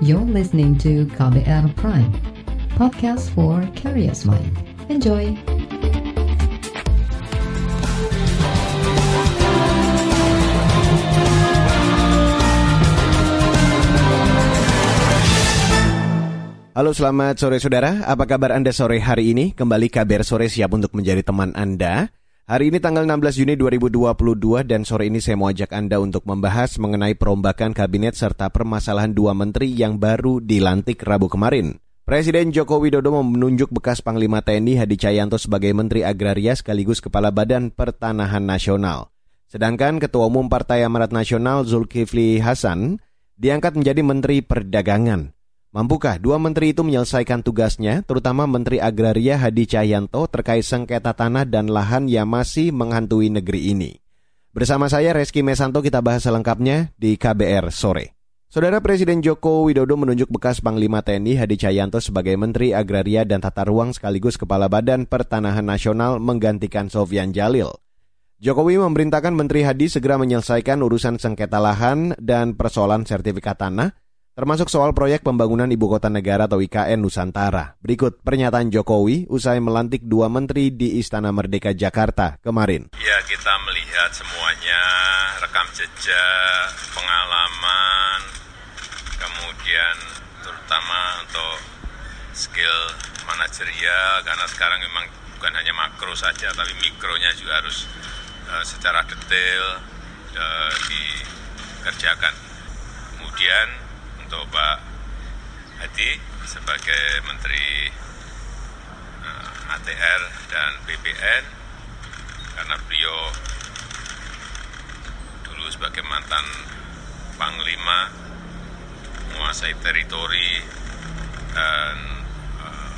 You're listening to KBR Prime, podcast for curious mind. Enjoy! Halo selamat sore saudara, apa kabar Anda sore hari ini? Kembali KBR Sore siap untuk menjadi teman Anda. Hari ini tanggal 16 Juni 2022 dan sore ini saya mau ajak Anda untuk membahas mengenai perombakan kabinet serta permasalahan dua menteri yang baru dilantik Rabu kemarin. Presiden Joko Widodo menunjuk bekas Panglima TNI Hadi Cahyanto sebagai Menteri Agraria sekaligus Kepala Badan Pertanahan Nasional. Sedangkan Ketua Umum Partai Amarat Nasional Zulkifli Hasan diangkat menjadi Menteri Perdagangan. Mampukah dua menteri itu menyelesaikan tugasnya, terutama Menteri Agraria Hadi Cahyanto terkait sengketa tanah dan lahan yang masih menghantui negeri ini? Bersama saya Reski Mesanto kita bahas selengkapnya di KBR sore. Saudara Presiden Joko Widodo menunjuk bekas Panglima TNI Hadi Cahyanto sebagai Menteri Agraria dan Tata Ruang sekaligus Kepala Badan Pertanahan Nasional menggantikan Sofian Jalil. Jokowi memerintahkan Menteri Hadi segera menyelesaikan urusan sengketa lahan dan persoalan sertifikat tanah, termasuk soal proyek pembangunan Ibu Kota Negara atau IKN Nusantara. Berikut pernyataan Jokowi usai melantik dua menteri di Istana Merdeka Jakarta kemarin. Ya, kita melihat semuanya, rekam jejak, pengalaman, kemudian terutama untuk skill manajerial, karena sekarang memang bukan hanya makro saja, tapi mikronya juga harus uh, secara detail uh, dikerjakan. Kemudian untuk Pak Hadi sebagai Menteri uh, ATR dan BPN karena beliau dulu sebagai mantan Panglima menguasai teritori dan uh,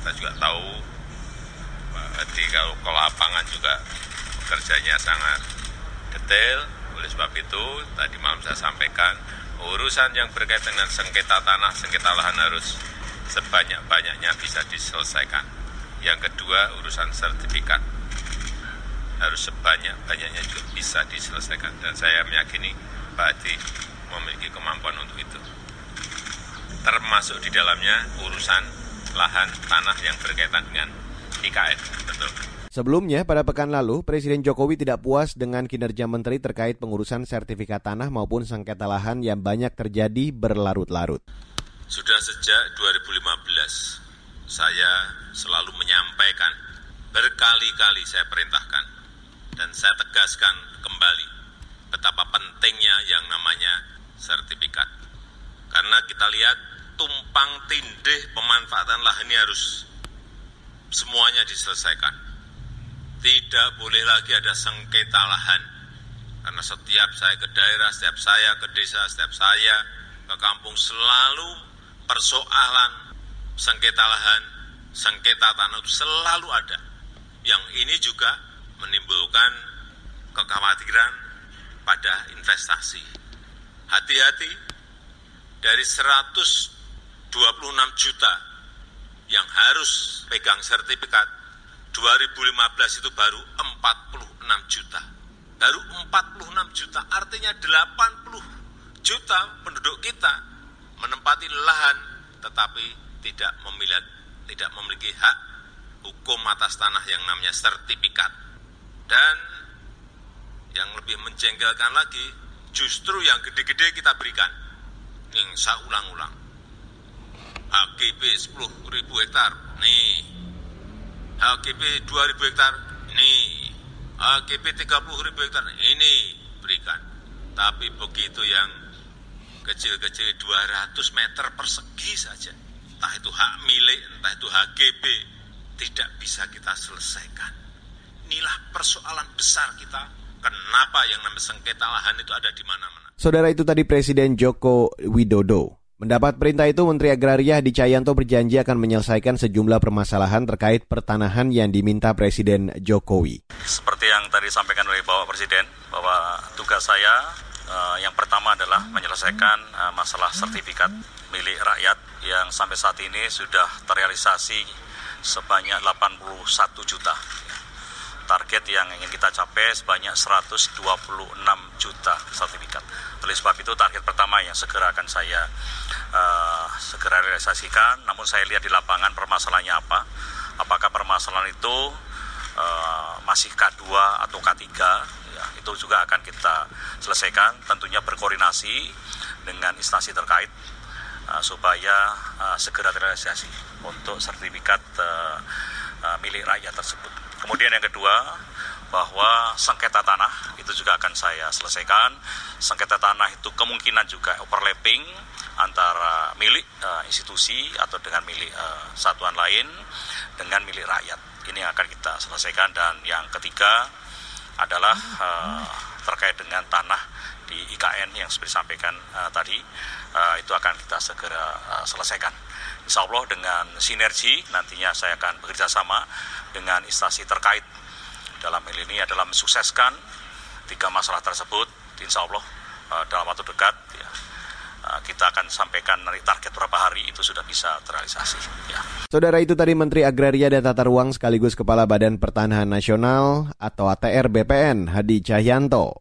kita juga tahu Pak Hadi kalau ke lapangan juga pekerjaannya sangat detail. Oleh sebab itu tadi malam saya sampaikan urusan yang berkaitan dengan sengketa tanah, sengketa lahan harus sebanyak-banyaknya bisa diselesaikan. Yang kedua, urusan sertifikat harus sebanyak-banyaknya juga bisa diselesaikan. Dan saya meyakini Pak Adi memiliki kemampuan untuk itu. Termasuk di dalamnya urusan lahan tanah yang berkaitan dengan IKN. Betul. Sebelumnya, pada pekan lalu, Presiden Jokowi tidak puas dengan kinerja menteri terkait pengurusan sertifikat tanah maupun sengketa lahan yang banyak terjadi berlarut-larut. Sudah sejak 2015, saya selalu menyampaikan, berkali-kali saya perintahkan, dan saya tegaskan kembali betapa pentingnya yang namanya sertifikat. Karena kita lihat tumpang tindih pemanfaatan lahan ini harus semuanya diselesaikan tidak boleh lagi ada sengketa lahan. Karena setiap saya ke daerah, setiap saya ke desa, setiap saya ke kampung selalu persoalan sengketa lahan, sengketa tanah itu selalu ada. Yang ini juga menimbulkan kekhawatiran pada investasi. Hati-hati dari 126 juta yang harus pegang sertifikat 2015 itu baru 46 juta. Baru 46 juta, artinya 80 juta penduduk kita menempati lahan tetapi tidak memiliki, tidak memiliki hak hukum atas tanah yang namanya sertifikat. Dan yang lebih menjengkelkan lagi, justru yang gede-gede kita berikan. Yang saya ulang-ulang. HGB 10 ribu hektar, nih HGP 2000 hektar ini, HGP 30 ribu hektar ini berikan. Tapi begitu yang kecil-kecil 200 meter persegi saja, entah itu hak milik, entah itu HGB, tidak bisa kita selesaikan. Inilah persoalan besar kita, kenapa yang namanya sengketa lahan itu ada di mana-mana. Saudara itu tadi Presiden Joko Widodo. Mendapat perintah itu, Menteri Agraria Hadi Cahyanto berjanji akan menyelesaikan sejumlah permasalahan terkait pertanahan yang diminta Presiden Jokowi. Seperti yang tadi disampaikan oleh Bapak Presiden, bahwa tugas saya uh, yang pertama adalah menyelesaikan uh, masalah sertifikat milik rakyat yang sampai saat ini sudah terrealisasi sebanyak 81 juta. Target yang ingin kita capai sebanyak 126 juta sertifikat. Oleh sebab itu target pertama yang segera akan saya uh, segera realisasikan. Namun saya lihat di lapangan permasalahannya apa. Apakah permasalahan itu uh, masih K2 atau K3? Ya, itu juga akan kita selesaikan. Tentunya berkoordinasi dengan instansi terkait uh, supaya uh, segera terrealisasi untuk sertifikat uh, uh, milik rakyat tersebut. Kemudian yang kedua, bahwa sengketa tanah itu juga akan saya selesaikan. Sengketa tanah itu kemungkinan juga overlapping antara milik uh, institusi atau dengan milik uh, satuan lain dengan milik rakyat. Ini akan kita selesaikan dan yang ketiga adalah uh, terkait dengan tanah di IKN yang seperti disampaikan uh, tadi uh, itu akan kita segera uh, selesaikan. Insya Allah dengan sinergi nantinya saya akan bekerja sama dengan instansi terkait dalam hal ini adalah mensukseskan tiga masalah tersebut. Insya Allah uh, dalam waktu dekat ya, uh, kita akan sampaikan dari target berapa hari itu sudah bisa terrealisasi. Ya. Saudara itu tadi Menteri Agraria dan Tata Ruang sekaligus Kepala Badan Pertanahan Nasional atau ATR BPN Hadi Cahyanto.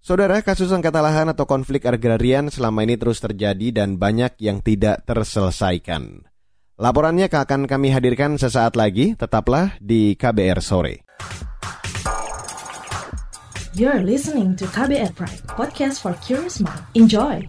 Saudara, kasus sengketa lahan atau konflik agrarian selama ini terus terjadi dan banyak yang tidak terselesaikan. Laporannya akan kami hadirkan sesaat lagi, tetaplah di KBR Sore. You're listening to KBR Pride, podcast for curious mind. Enjoy!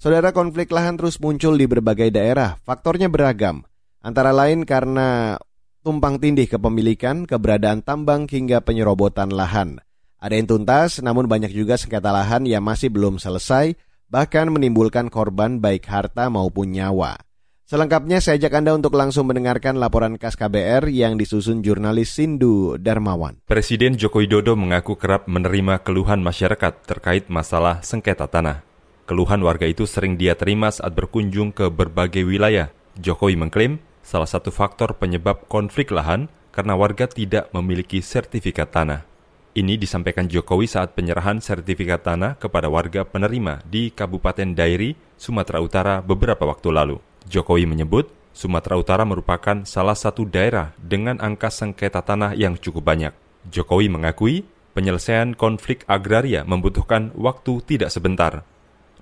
Saudara konflik lahan terus muncul di berbagai daerah. Faktornya beragam. Antara lain karena tumpang tindih kepemilikan, keberadaan tambang hingga penyerobotan lahan. Ada yang tuntas, namun banyak juga sengketa lahan yang masih belum selesai, bahkan menimbulkan korban baik harta maupun nyawa. Selengkapnya saya ajak Anda untuk langsung mendengarkan laporan khas KBR yang disusun jurnalis Sindu Darmawan. Presiden Joko Widodo mengaku kerap menerima keluhan masyarakat terkait masalah sengketa tanah. Keluhan warga itu sering dia terima saat berkunjung ke berbagai wilayah. Jokowi mengklaim salah satu faktor penyebab konflik lahan karena warga tidak memiliki sertifikat tanah. Ini disampaikan Jokowi saat penyerahan sertifikat tanah kepada warga penerima di Kabupaten Dairi, Sumatera Utara beberapa waktu lalu. Jokowi menyebut Sumatera Utara merupakan salah satu daerah dengan angka sengketa tanah yang cukup banyak. Jokowi mengakui penyelesaian konflik agraria membutuhkan waktu tidak sebentar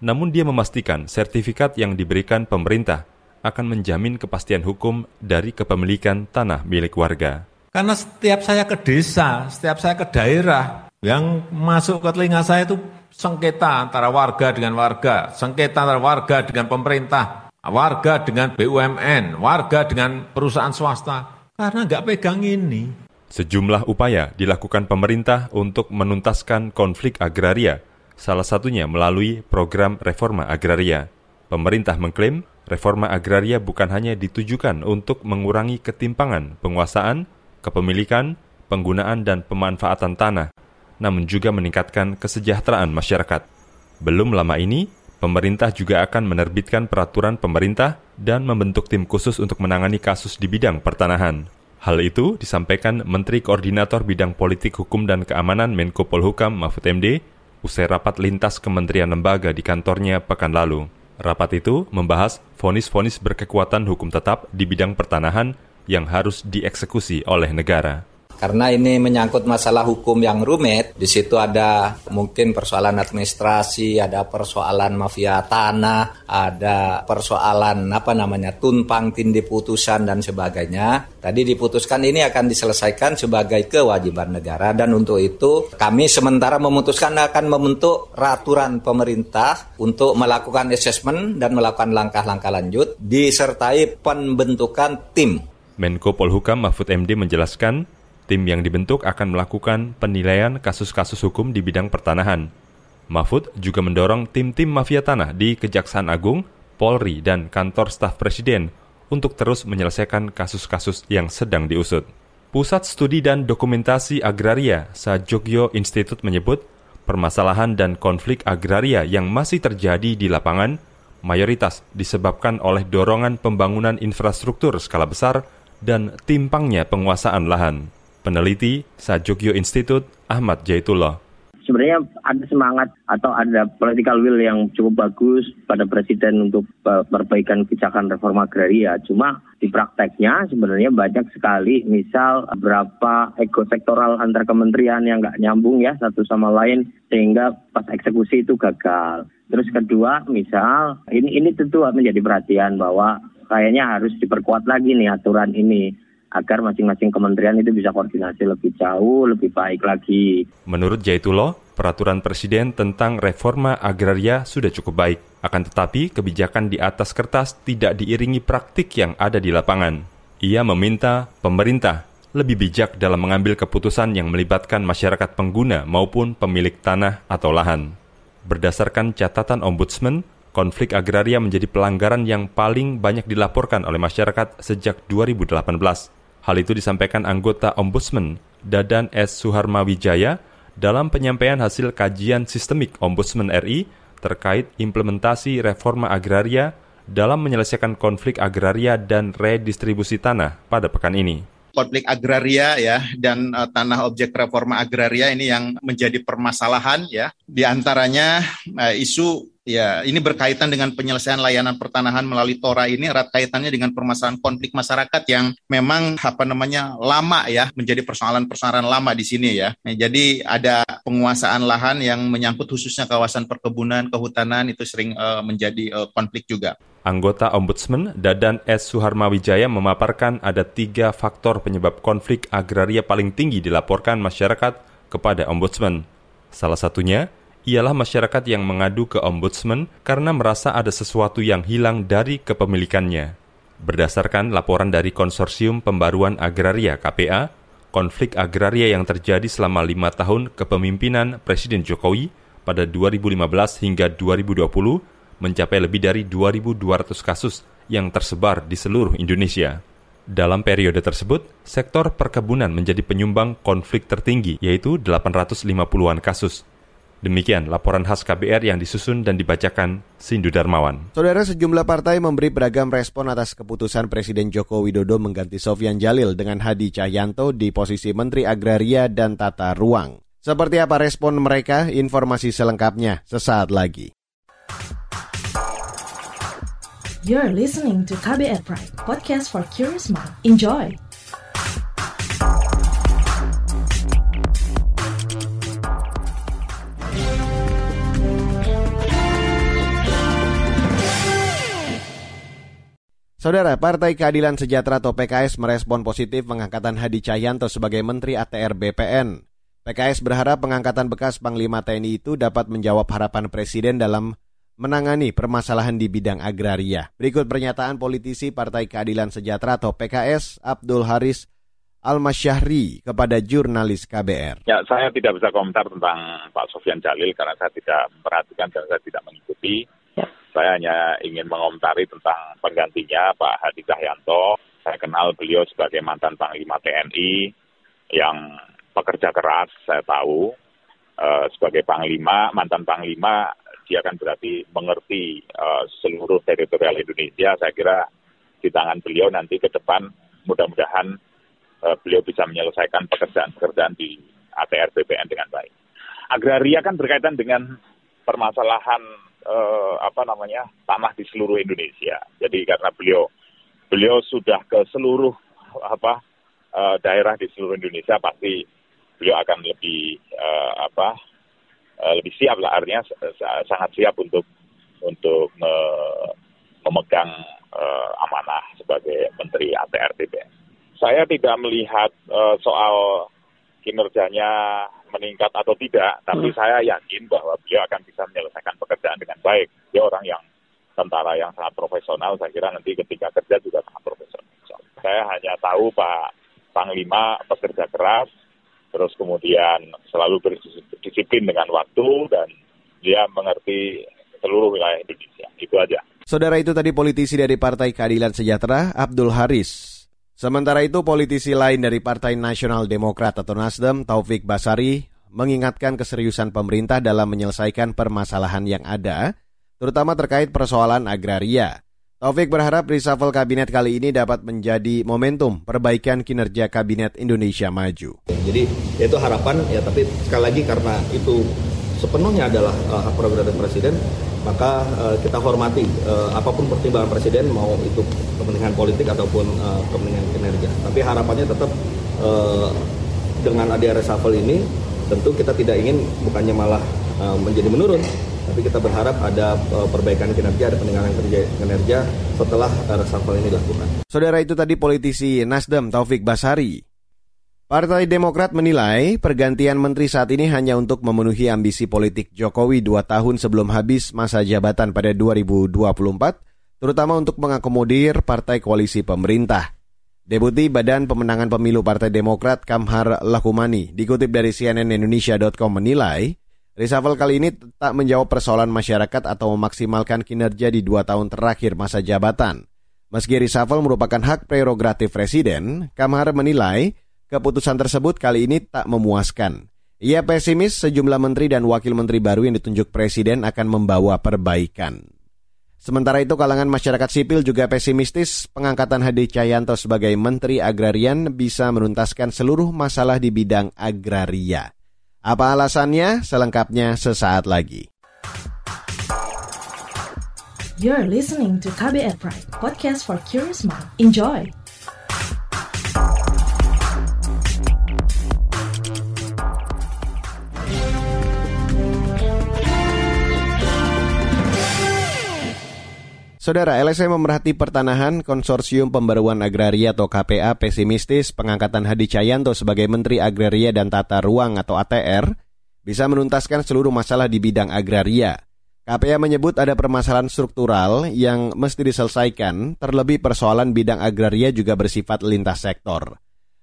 namun dia memastikan sertifikat yang diberikan pemerintah akan menjamin kepastian hukum dari kepemilikan tanah milik warga. Karena setiap saya ke desa, setiap saya ke daerah, yang masuk ke telinga saya itu sengketa antara warga dengan warga, sengketa antara warga dengan pemerintah, warga dengan BUMN, warga dengan perusahaan swasta. Karena nggak pegang ini. Sejumlah upaya dilakukan pemerintah untuk menuntaskan konflik agraria salah satunya melalui program reforma agraria. Pemerintah mengklaim reforma agraria bukan hanya ditujukan untuk mengurangi ketimpangan penguasaan, kepemilikan, penggunaan dan pemanfaatan tanah, namun juga meningkatkan kesejahteraan masyarakat. Belum lama ini, pemerintah juga akan menerbitkan peraturan pemerintah dan membentuk tim khusus untuk menangani kasus di bidang pertanahan. Hal itu disampaikan Menteri Koordinator Bidang Politik Hukum dan Keamanan Menko Polhukam Mahfud MD usai rapat lintas kementerian lembaga di kantornya pekan lalu. Rapat itu membahas vonis-vonis berkekuatan hukum tetap di bidang pertanahan yang harus dieksekusi oleh negara. Karena ini menyangkut masalah hukum yang rumit, di situ ada mungkin persoalan administrasi, ada persoalan mafia tanah, ada persoalan apa namanya tumpang tindih putusan dan sebagainya. Tadi diputuskan ini akan diselesaikan sebagai kewajiban negara dan untuk itu kami sementara memutuskan akan membentuk raturan pemerintah untuk melakukan assessment dan melakukan langkah-langkah lanjut disertai pembentukan tim Menko Polhukam Mahfud MD menjelaskan Tim yang dibentuk akan melakukan penilaian kasus-kasus hukum di bidang pertanahan. Mahfud juga mendorong tim-tim mafia tanah di Kejaksaan Agung, Polri, dan kantor staf presiden untuk terus menyelesaikan kasus-kasus yang sedang diusut. Pusat Studi dan Dokumentasi Agraria Sajogyo Institute menyebut permasalahan dan konflik agraria yang masih terjadi di lapangan mayoritas disebabkan oleh dorongan pembangunan infrastruktur skala besar dan timpangnya penguasaan lahan. Peneliti Sajogyo Institute Ahmad Jaitullah. sebenarnya ada semangat atau ada political will yang cukup bagus pada presiden untuk uh, perbaikan kebijakan reforma agraria. Cuma di prakteknya sebenarnya banyak sekali misal berapa ego sektoral antar kementerian yang nggak nyambung ya satu sama lain sehingga pas eksekusi itu gagal. Terus kedua misal ini ini tentu menjadi perhatian bahwa kayaknya harus diperkuat lagi nih aturan ini agar masing-masing kementerian itu bisa koordinasi lebih jauh, lebih baik lagi. Menurut Jaitulo, peraturan presiden tentang reforma agraria sudah cukup baik. Akan tetapi, kebijakan di atas kertas tidak diiringi praktik yang ada di lapangan. Ia meminta pemerintah lebih bijak dalam mengambil keputusan yang melibatkan masyarakat pengguna maupun pemilik tanah atau lahan. Berdasarkan catatan Ombudsman, konflik agraria menjadi pelanggaran yang paling banyak dilaporkan oleh masyarakat sejak 2018. Hal itu disampaikan anggota Ombudsman Dadan S. Suharmawijaya dalam penyampaian hasil kajian sistemik Ombudsman RI terkait implementasi reforma agraria dalam menyelesaikan konflik agraria dan redistribusi tanah pada pekan ini konflik agraria ya dan uh, tanah objek reforma agraria ini yang menjadi permasalahan ya di antaranya uh, isu Ya, ini berkaitan dengan penyelesaian layanan pertanahan melalui Tora ini erat kaitannya dengan permasalahan konflik masyarakat yang memang apa namanya lama ya, menjadi persoalan-persoalan lama di sini ya. Nah, jadi ada penguasaan lahan yang menyangkut khususnya kawasan perkebunan, kehutanan itu sering uh, menjadi uh, konflik juga. Anggota Ombudsman Dadan S. Suharmawijaya memaparkan ada tiga faktor penyebab konflik agraria paling tinggi dilaporkan masyarakat kepada Ombudsman. Salah satunya ialah masyarakat yang mengadu ke ombudsman karena merasa ada sesuatu yang hilang dari kepemilikannya. Berdasarkan laporan dari Konsorsium Pembaruan Agraria KPA, konflik agraria yang terjadi selama lima tahun kepemimpinan Presiden Jokowi pada 2015 hingga 2020 mencapai lebih dari 2.200 kasus yang tersebar di seluruh Indonesia. Dalam periode tersebut, sektor perkebunan menjadi penyumbang konflik tertinggi, yaitu 850-an kasus, Demikian laporan khas KBR yang disusun dan dibacakan Sindu Darmawan. Saudara sejumlah partai memberi beragam respon atas keputusan Presiden Joko Widodo mengganti Sofyan Jalil dengan Hadi Cahyanto di posisi Menteri Agraria dan Tata Ruang. Seperti apa respon mereka? Informasi selengkapnya sesaat lagi. You're listening to KBR Pride, podcast for curious mind. Enjoy! Saudara, Partai Keadilan Sejahtera atau PKS merespon positif pengangkatan Hadi Cahyanto sebagai Menteri ATR BPN. PKS berharap pengangkatan bekas Panglima TNI itu dapat menjawab harapan Presiden dalam menangani permasalahan di bidang agraria. Berikut pernyataan politisi Partai Keadilan Sejahtera atau PKS Abdul Haris Al-Masyahri kepada jurnalis KBR. Ya, saya tidak bisa komentar tentang Pak Sofyan Jalil karena saya tidak memperhatikan dan saya tidak mengikuti. Saya hanya ingin mengomentari tentang penggantinya Pak Hadi Cahyanto. Saya kenal beliau sebagai mantan Panglima TNI yang pekerja keras, saya tahu. Uh, sebagai Panglima, mantan Panglima, dia akan berarti mengerti uh, seluruh teritorial Indonesia. Saya kira di tangan beliau nanti ke depan mudah-mudahan uh, beliau bisa menyelesaikan pekerjaan-pekerjaan di ATR BPN dengan baik. Agraria kan berkaitan dengan permasalahan uh, apa namanya tanah di seluruh Indonesia. Jadi karena beliau beliau sudah ke seluruh apa uh, daerah di seluruh Indonesia pasti beliau akan lebih uh, apa uh, lebih siap lah artinya sangat siap untuk untuk me memegang uh, amanah sebagai Menteri ATR BPN. Saya tidak melihat uh, soal kinerjanya meningkat atau tidak, tapi hmm. saya yakin bahwa beliau akan bisa menyelesaikan pekerjaan dengan baik. Dia orang yang tentara yang sangat profesional, saya kira nanti ketika kerja juga sangat profesional. Saya hanya tahu Pak Panglima bekerja keras, terus kemudian selalu berdisiplin dengan waktu, dan dia mengerti seluruh wilayah Indonesia. Itu aja. Saudara itu tadi politisi dari Partai Keadilan Sejahtera, Abdul Haris. Sementara itu, politisi lain dari Partai Nasional Demokrat atau Nasdem, Taufik Basari, mengingatkan keseriusan pemerintah dalam menyelesaikan permasalahan yang ada, terutama terkait persoalan agraria. Taufik berharap reshuffle kabinet kali ini dapat menjadi momentum perbaikan kinerja kabinet Indonesia Maju. Jadi itu harapan ya tapi sekali lagi karena itu sepenuhnya adalah uh, prerogatif presiden maka uh, kita hormati uh, apa pun pertimbangan presiden mau itu kepentingan politik ataupun uh, kepentingan kinerja. Tapi harapannya tetap uh, dengan adanya reshuffle ini tentu kita tidak ingin bukannya malah uh, menjadi menurun tapi kita berharap ada perbaikan kinerja, ada peningkatan kinerja setelah reshuffle ini dilakukan. Saudara itu tadi politisi Nasdem Taufik Basari. Partai Demokrat menilai pergantian menteri saat ini hanya untuk memenuhi ambisi politik Jokowi dua tahun sebelum habis masa jabatan pada 2024, terutama untuk mengakomodir partai koalisi pemerintah. Deputi Badan Pemenangan Pemilu Partai Demokrat Kamhar Lakumani dikutip dari cnnindonesia.com menilai, reshuffle kali ini tak menjawab persoalan masyarakat atau memaksimalkan kinerja di dua tahun terakhir masa jabatan. Meski reshuffle merupakan hak prerogatif presiden, Kamhar menilai Keputusan tersebut kali ini tak memuaskan. Ia pesimis sejumlah menteri dan wakil menteri baru yang ditunjuk presiden akan membawa perbaikan. Sementara itu kalangan masyarakat sipil juga pesimistis pengangkatan Hadi Cahyanto sebagai Menteri Agrarian bisa menuntaskan seluruh masalah di bidang agraria. Apa alasannya? Selengkapnya sesaat lagi. You're listening to KBR Pride, podcast for curious mind. Enjoy! Saudara, LSM memerhati pertanahan Konsorsium Pembaruan Agraria atau KPA pesimistis pengangkatan Hadi Cahyanto sebagai Menteri Agraria dan Tata Ruang atau ATR bisa menuntaskan seluruh masalah di bidang agraria. KPA menyebut ada permasalahan struktural yang mesti diselesaikan, terlebih persoalan bidang agraria juga bersifat lintas sektor.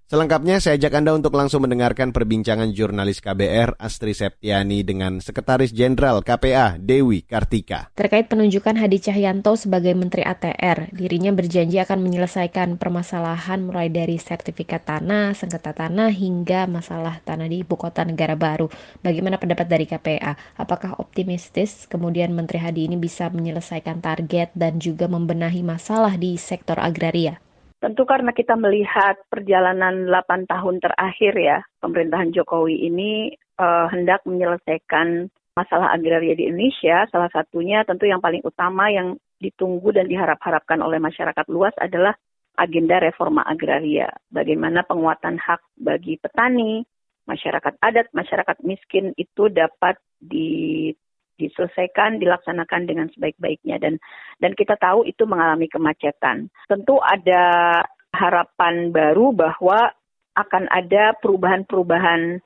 Selengkapnya saya ajak Anda untuk langsung mendengarkan perbincangan jurnalis KBR Astri Septiani dengan Sekretaris Jenderal KPA Dewi Kartika. Terkait penunjukan Hadi Cahyanto sebagai Menteri ATR, dirinya berjanji akan menyelesaikan permasalahan mulai dari sertifikat tanah, sengketa tanah, hingga masalah tanah di ibu kota negara baru. Bagaimana pendapat dari KPA? Apakah optimistis kemudian Menteri Hadi ini bisa menyelesaikan target dan juga membenahi masalah di sektor agraria? Tentu karena kita melihat perjalanan 8 tahun terakhir ya, pemerintahan Jokowi ini uh, hendak menyelesaikan masalah agraria di Indonesia, salah satunya tentu yang paling utama yang ditunggu dan diharap-harapkan oleh masyarakat luas adalah agenda reforma agraria. Bagaimana penguatan hak bagi petani, masyarakat adat, masyarakat miskin itu dapat di diselesaikan, dilaksanakan dengan sebaik-baiknya. Dan dan kita tahu itu mengalami kemacetan. Tentu ada harapan baru bahwa akan ada perubahan-perubahan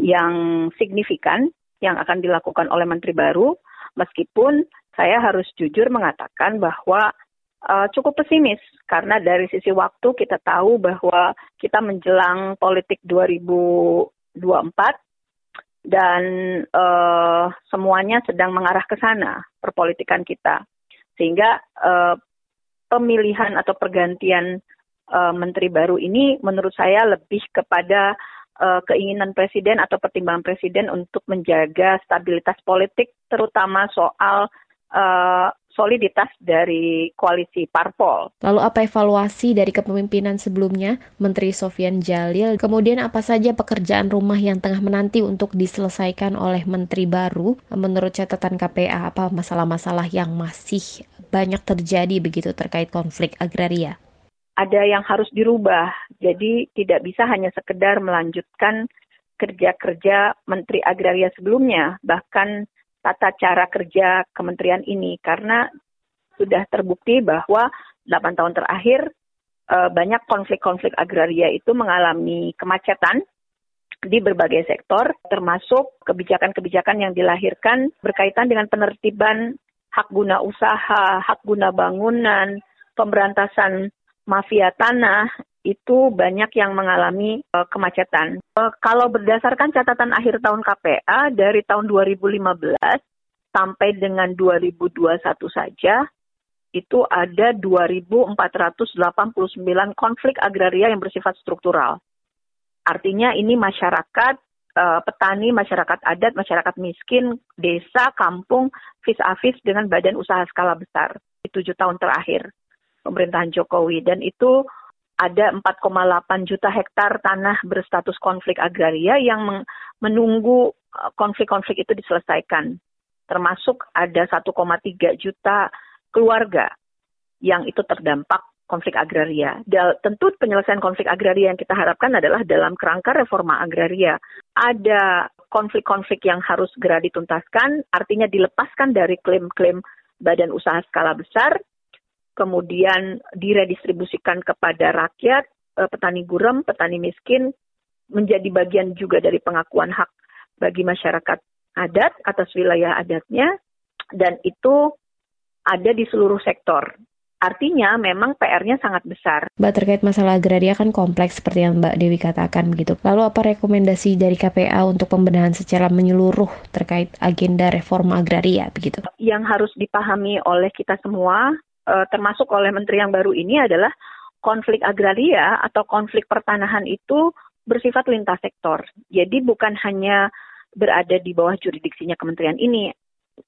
yang signifikan yang akan dilakukan oleh menteri baru. Meskipun saya harus jujur mengatakan bahwa uh, cukup pesimis. Karena dari sisi waktu kita tahu bahwa kita menjelang politik 2024 dan uh, semuanya sedang mengarah ke sana perpolitikan kita. Sehingga uh, pemilihan atau pergantian uh, menteri baru ini menurut saya lebih kepada uh, keinginan presiden atau pertimbangan presiden untuk menjaga stabilitas politik terutama soal uh, soliditas dari koalisi parpol. Lalu apa evaluasi dari kepemimpinan sebelumnya Menteri Sofian Jalil? Kemudian apa saja pekerjaan rumah yang tengah menanti untuk diselesaikan oleh Menteri baru? Menurut catatan KPA, apa masalah-masalah yang masih banyak terjadi begitu terkait konflik agraria? Ada yang harus dirubah, jadi tidak bisa hanya sekedar melanjutkan kerja-kerja Menteri Agraria sebelumnya, bahkan tata cara kerja kementerian ini. Karena sudah terbukti bahwa 8 tahun terakhir eh, banyak konflik-konflik agraria itu mengalami kemacetan di berbagai sektor termasuk kebijakan-kebijakan yang dilahirkan berkaitan dengan penertiban hak guna usaha, hak guna bangunan, pemberantasan mafia tanah itu banyak yang mengalami uh, kemacetan. Uh, kalau berdasarkan catatan akhir tahun KPA dari tahun 2015 sampai dengan 2021 saja itu ada 2.489 konflik agraria yang bersifat struktural. Artinya ini masyarakat, uh, petani, masyarakat adat, masyarakat miskin, desa, kampung, vis-a-vis dengan badan usaha skala besar. tujuh tahun terakhir pemerintahan Jokowi dan itu ada 4,8 juta hektar tanah berstatus konflik agraria yang menunggu eh, konflik-konflik itu diselesaikan. Termasuk ada 1,3 juta keluarga yang itu terdampak konflik agraria. Dan tentu penyelesaian konflik agraria yang kita harapkan adalah dalam kerangka reforma agraria. Ada konflik-konflik yang harus segera dituntaskan, artinya dilepaskan dari klaim-klaim badan usaha skala besar, kemudian diredistribusikan kepada rakyat, eh, petani gurem, petani miskin, menjadi bagian juga dari pengakuan hak bagi masyarakat adat atas wilayah adatnya, dan itu ada di seluruh sektor. Artinya memang PR-nya sangat besar. Mbak terkait masalah agraria kan kompleks seperti yang Mbak Dewi katakan begitu. Lalu apa rekomendasi dari KPA untuk pembenahan secara menyeluruh terkait agenda reforma agraria begitu? Yang harus dipahami oleh kita semua uh, termasuk oleh menteri yang baru ini adalah konflik agraria atau konflik pertanahan itu bersifat lintas sektor. Jadi bukan hanya berada di bawah juridiksinya kementerian ini.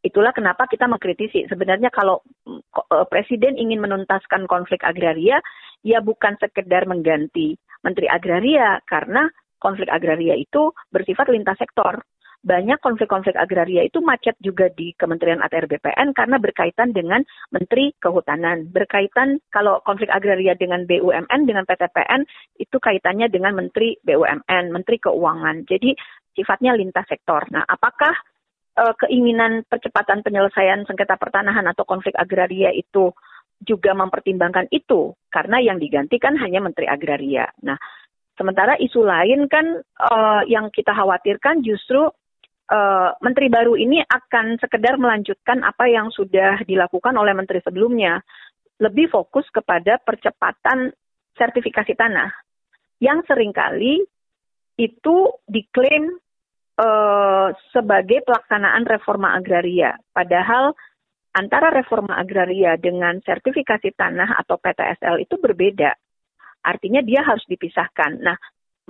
Itulah kenapa kita mengkritisi. Sebenarnya kalau uh, presiden ingin menuntaskan konflik agraria, ya bukan sekedar mengganti menteri agraria karena konflik agraria itu bersifat lintas sektor banyak konflik-konflik agraria itu macet juga di Kementerian ATR BPN karena berkaitan dengan Menteri Kehutanan. Berkaitan kalau konflik agraria dengan BUMN, dengan PTPN, itu kaitannya dengan Menteri BUMN, Menteri Keuangan. Jadi sifatnya lintas sektor. Nah, apakah uh, keinginan percepatan penyelesaian sengketa pertanahan atau konflik agraria itu juga mempertimbangkan itu? Karena yang digantikan hanya Menteri Agraria. Nah, sementara isu lain kan uh, yang kita khawatirkan justru uh, menteri baru ini akan sekedar melanjutkan apa yang sudah dilakukan oleh menteri sebelumnya, lebih fokus kepada percepatan sertifikasi tanah yang sering kali itu diklaim uh, sebagai pelaksanaan reforma agraria, padahal antara reforma agraria dengan sertifikasi tanah atau PTSL itu berbeda. Artinya dia harus dipisahkan. Nah,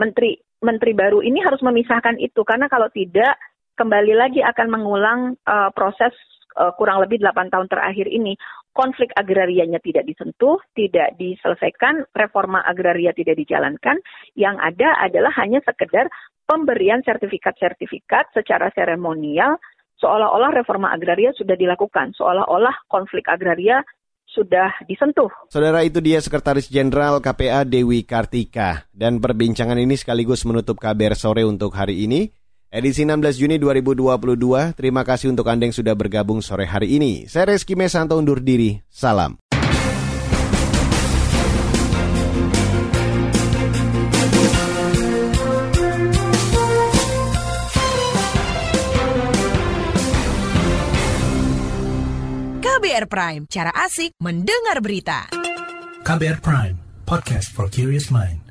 menteri menteri baru ini harus memisahkan itu karena kalau tidak kembali lagi akan mengulang uh, proses uh, kurang lebih 8 tahun terakhir ini. Konflik agrarianya tidak disentuh, tidak diselesaikan, reforma agraria tidak dijalankan. Yang ada adalah hanya sekedar pemberian sertifikat-sertifikat secara seremonial seolah-olah reforma agraria sudah dilakukan, seolah-olah konflik agraria sudah disentuh. Saudara itu dia Sekretaris Jenderal KPA Dewi Kartika. Dan perbincangan ini sekaligus menutup kabar sore untuk hari ini. Edisi 16 Juni 2022, terima kasih untuk Anda yang sudah bergabung sore hari ini. Saya Reski Mesanto undur diri, salam. KBR Prime, cara asik mendengar berita. KBR Prime, podcast for curious mind.